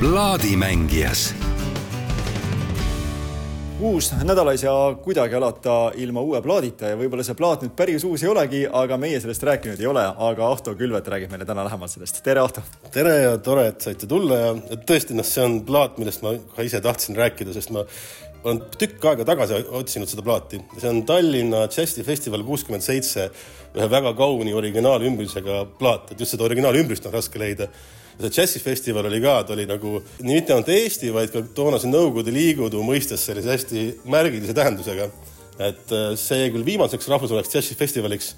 plaadimängijas uus nädal ei saa kuidagi alata ilma uue plaadita ja võib-olla see plaat nüüd päris uus ei olegi, aga meie sellest rääkinud ei ole, aga Ahto Külvet räägib meile täna lähemalt sellest. tere, Ahto! tere ja tore, et saite tulla ja tõesti, noh, see on plaat, millest ma ka ise tahtsin rääkida, sest ma olen tükk aega tagasi otsinud seda plaati. see on Tallinna Džässifestival kuuskümmend seitse, ühe väga kauni originaalümbrusega plaat, et just seda originaalümbrust on raske leida see džässifestival oli ka, ta oli nagu nii mitte ainult Eesti, vaid ka toonase Nõukogude Liidu mõistes sellise hästi märgilise tähendusega. et äh, see jäi küll viimaseks rahvusvaheliseks džässifestivaliks,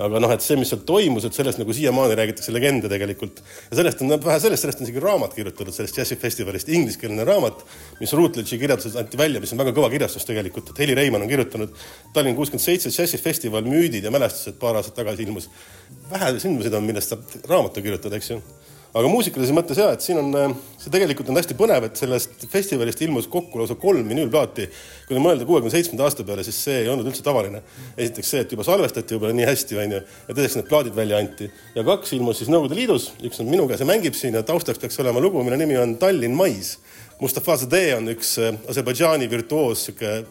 aga noh, et see, mis seal toimus, et sellest nagu siiamaani räägitakse legende tegelikult. ja sellest on, vähe sellest, sellest on isegi raamat kirjutatud, sellest džässifestivalist, ingliskeelne raamat, mis Routledge'i kirjanduses anti välja, mis on väga kõva kirjastus tegelikult, et Heli Reimann on kirjutanud Tallinn kuuskümmend seitse džässifestival, müüdid ja mälestused paar aastat tagasi ilmus. vähe sündmuseid on, millest saab raamatu kirjutada, eks ju aga muusikalises mõttes ja, et siin on, äh, see tegelikult on hästi põnev, et sellest festivalist ilmus kokku lausa kolm vinüülplaati. kui nüüd mõelda kuuekümne seitsmenda aasta peale, siis see ei olnud üldse tavaline. esiteks see, et juba salvestati võib-olla nii hästi, onju, ja teiseks need plaadid välja anti. ja kaks ilmus siis Nõukogude Liidus, üks on minu käes ja mängib siin ja taustaks peaks olema lugu, mille nimi on Tallinn mais. Mustafa Zadeh on üks äh, Aserbaidžaani virtuoos, sihuke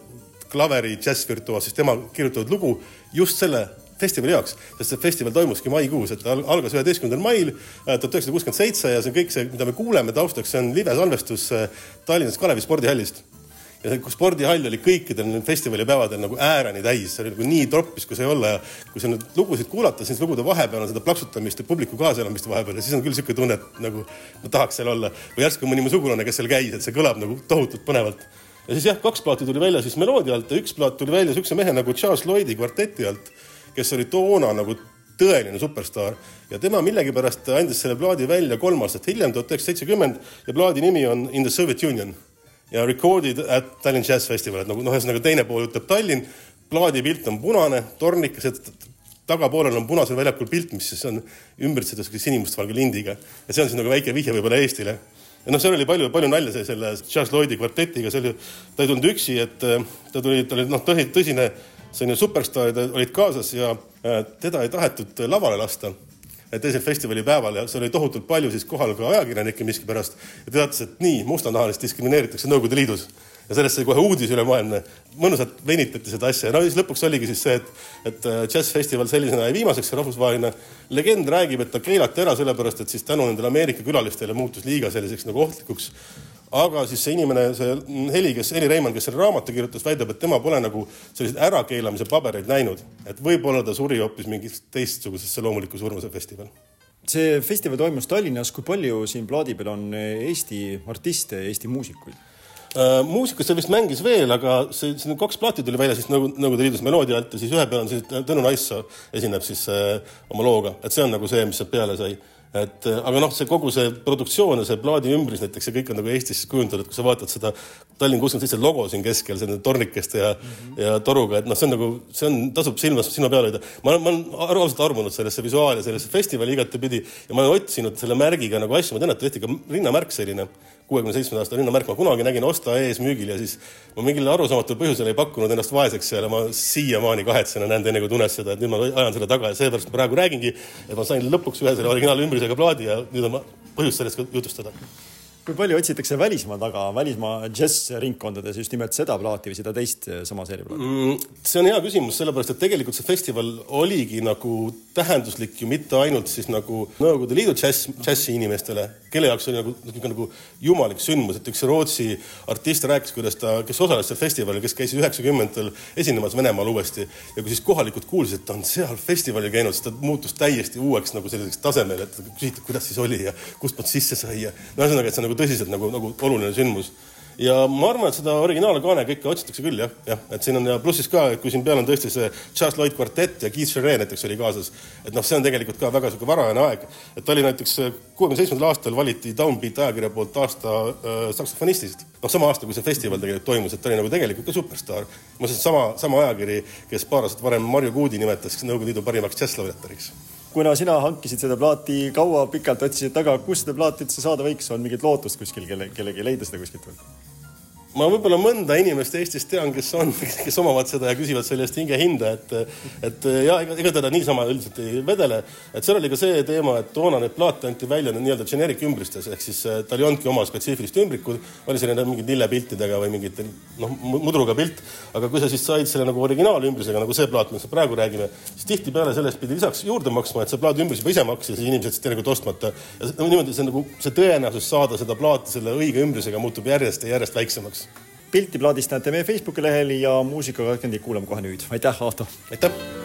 klaveri džässvirtuoos, siis tema kirjutatud lugu just selle festivali jaoks, sest see festival toimuski maikuus, et algas üheteistkümnendal mail äh, tuhat üheksasada kuuskümmend seitse ja see kõik see, mida me kuuleme taustaks, see on libesalvestus äh, Tallinnas Kalevi spordihallist. Ja see spordihall oli kõikidel festivalipäevadel nagu ääreni täis, see oli nagu nii troppis, kui sai olla ja kui sa nüüd lugusid kuulata, siis lugude vahepeal on seda plaksutamist ja publiku kaasaelamist vahepeal ja siis on küll niisugune tunne, et nagu ma tahaks seal olla. Või järsku mõni mu sugulane, kes seal käis, et see kõlab nagu tohutult põnevalt. ja siis jah, kaks plaati tuli välja siis meloodia alt ja üks plaat tuli välja niisuguse mehe nagu Charles Lloydi kvarteti alt kes oli toona nagu tõeline superstaar. Ja tema millegipärast andis selle plaadi välja kolm aastat hiljem, tuhat üheksasada seitsekümmend ja plaadi nimi on In the Soviet Union. Ja recorded at Tallinn Jazz Festival, et nagu noh, ühesõnaga teine pool ütleb Tallinn, plaadi pilt on punane, tornikas, et tagapoolel on punasel väljakul pilt, mis siis on ümbritsetud sinimustvalge lindiga. Ja see on siis nagu väike vihje võib-olla Eestile. Ja noh, seal oli palju, palju nalja see selle Charles Lloydi kvartetiga, see oli, ta ei tulnud üksi, et ta tuli, ta oli noh, tõsine selline superstaarid olid kaasas ja äh, teda ei tahetud lavale lasta teisel festivalipäeval ja seal oli tohutult palju siis kohal ka ajakirjanikke miskipärast. Ja teatas, et nii, mustanahalist diskrimineeritakse Nõukogude Liidus. Ja sellest sai kohe uudis ülemaailmne. mõnusalt venitati seda asja. Ja no siis lõpuks oligi siis see, et, et äh, džässfestival sellisena jäi viimaseks, see rahvusvaheline legend räägib, et ta keelati ära sellepärast, et siis tänu nendele Ameerika külalistele muutus liiga selliseks nagu ohtlikuks aga siis see inimene, see Heli, kes, Heli Reimann, kes selle raamatu kirjutas, väidab, et tema pole nagu selliseid ärakeelamise pabereid näinud, et võib-olla ta suri hoopis mingis teistsugusesse loomuliku surmuse festival. See festival toimus Tallinnas, kui palju siin plaadi peal on Eesti artiste, Eesti muusikuid? Uh, muusikat seal vist mängis veel, aga see, siin kaks plaati tuli välja siis nagu Nõukogude Liidus meloodia alt ja siis ühe peal on siis Tõnu Naissoo esineb siis uh, oma looga, et see on nagu see, mis sealt peale sai et äh, aga noh, see kogu see produktsioon ja see plaadi ümbris näiteks, see kõik on nagu Eestis kujundatud, kui sa vaatad seda Tallinn kuuskümmend seitse logo siin keskel, selle tornikeste ja mm, -hmm. ja toruga, et noh, see on nagu, see on, tasub silmas, silma peal hoida. ma olen, ma olen ausalt armunud sellesse visuaali sellesse festivali igatepidi ja ma olen otsinud selle märgiga nagu asju, ma tean, et tehti ka rinnamärk selline kuuekümne seitsmenda aasta linnamärk, ma kunagi nägin Osta ees müügil ja siis ma mingil arusaamatul põhjusel ei pakkunud ennast vaeseks seal ja ma siiamaani kahetsen ja näen teine, kui tunned seda, et nüüd ma ajan selle taga ja seepärast praegu räägingi, et ma sain lõpuks ühe selle originaalümbrisega plaadi ja nüüd on põhjust sellest jutustada kui palju otsitakse välismaa taga, välismaa džässringkondades just nimelt seda plaati või seda teist eh, sama seeria plaati mm,? see on hea küsimus, sellepärast et tegelikult see festival oligi nagu tähenduslik ju mitte ainult siis nagu Nõukogude Liidu džäss, džässi inimestele, kelle jaoks oli nagu niisugune nagu jumalik sündmus, et üks Rootsi artist rääkis, kuidas ta, kes osales seal festivalil, kes käis üheksakümnendatel esinemas Venemaal uuesti ja kui siis kohalikud kuulsid, et ta on seal festivalil käinud, siis ta muutus täiesti uueks nagu selliseks tasemel, et küsiti, kuidas siis oli ja kustpoolt sisse sai ja no ühesõnaga, et see on nagu tõsiselt nagu, nagu oluline sündmus. Ja ma arvan, et seda originaalkaane kõike otsitakse küll jah, jah, et siin on ja plussis ka, et kui siin peal on tõesti see Charles Lloyd kvartett ja Keith Jarrett näiteks oli kaasas, et noh, see on tegelikult ka väga sihuke varajane aeg, et oli näiteks kuuekümne seitsmendal aastal valiti Downbeat ajakirja poolt aasta äh, saksofonistist. noh, sama aasta, kui see festival tegelikult toimus, et ta oli nagu tegelikult ka superstaar. muuseas, sama, sama ajakiri, kes paar aastat varem Marju Kuudi nimetas Nõukogude Liidu parimaks džässlaureatoriks kuna sina hankisid seda plaati kaua, pikalt otsisid taga, kus seda plaati üldse saada võiks, on mingit lootust kuskil kelle, kellegi leida seda kuskilt või? Ma võib-olla mõnda inimest Eestis tean, kes on, kes omavad seda ja küsivad selle eest hinge hinda, et et ja ega, ega teda niisama üldiselt ei vedele. et seal oli ka see teema, et toona need plaate anti välja nii-öelda generic ümbristes ehk siis äh, tal ei olnudki oma spetsiifilist ümbrikut, oli selline mingite lillepiltidega või mingite noh, mudruga pilt, aga kui sa siis said selle nagu originaalümbrisega, nagu see plaat, millest me praegu räägime, siis tihtipeale sellest pidi lisaks juurde maksma, et see plaadiümbris juba ise maksis ja siis inimesed jätsid tegelikult ostmata. ja niimoodi see nagu see tõenäosus saada seda plaati selle õige ümbrisega muutub järjest ja järjest väiksemaks pilti plaadist näete meie Facebooki lehel ja muusika katkendit kuulame kohe nüüd. aitäh, Ahto! aitäh!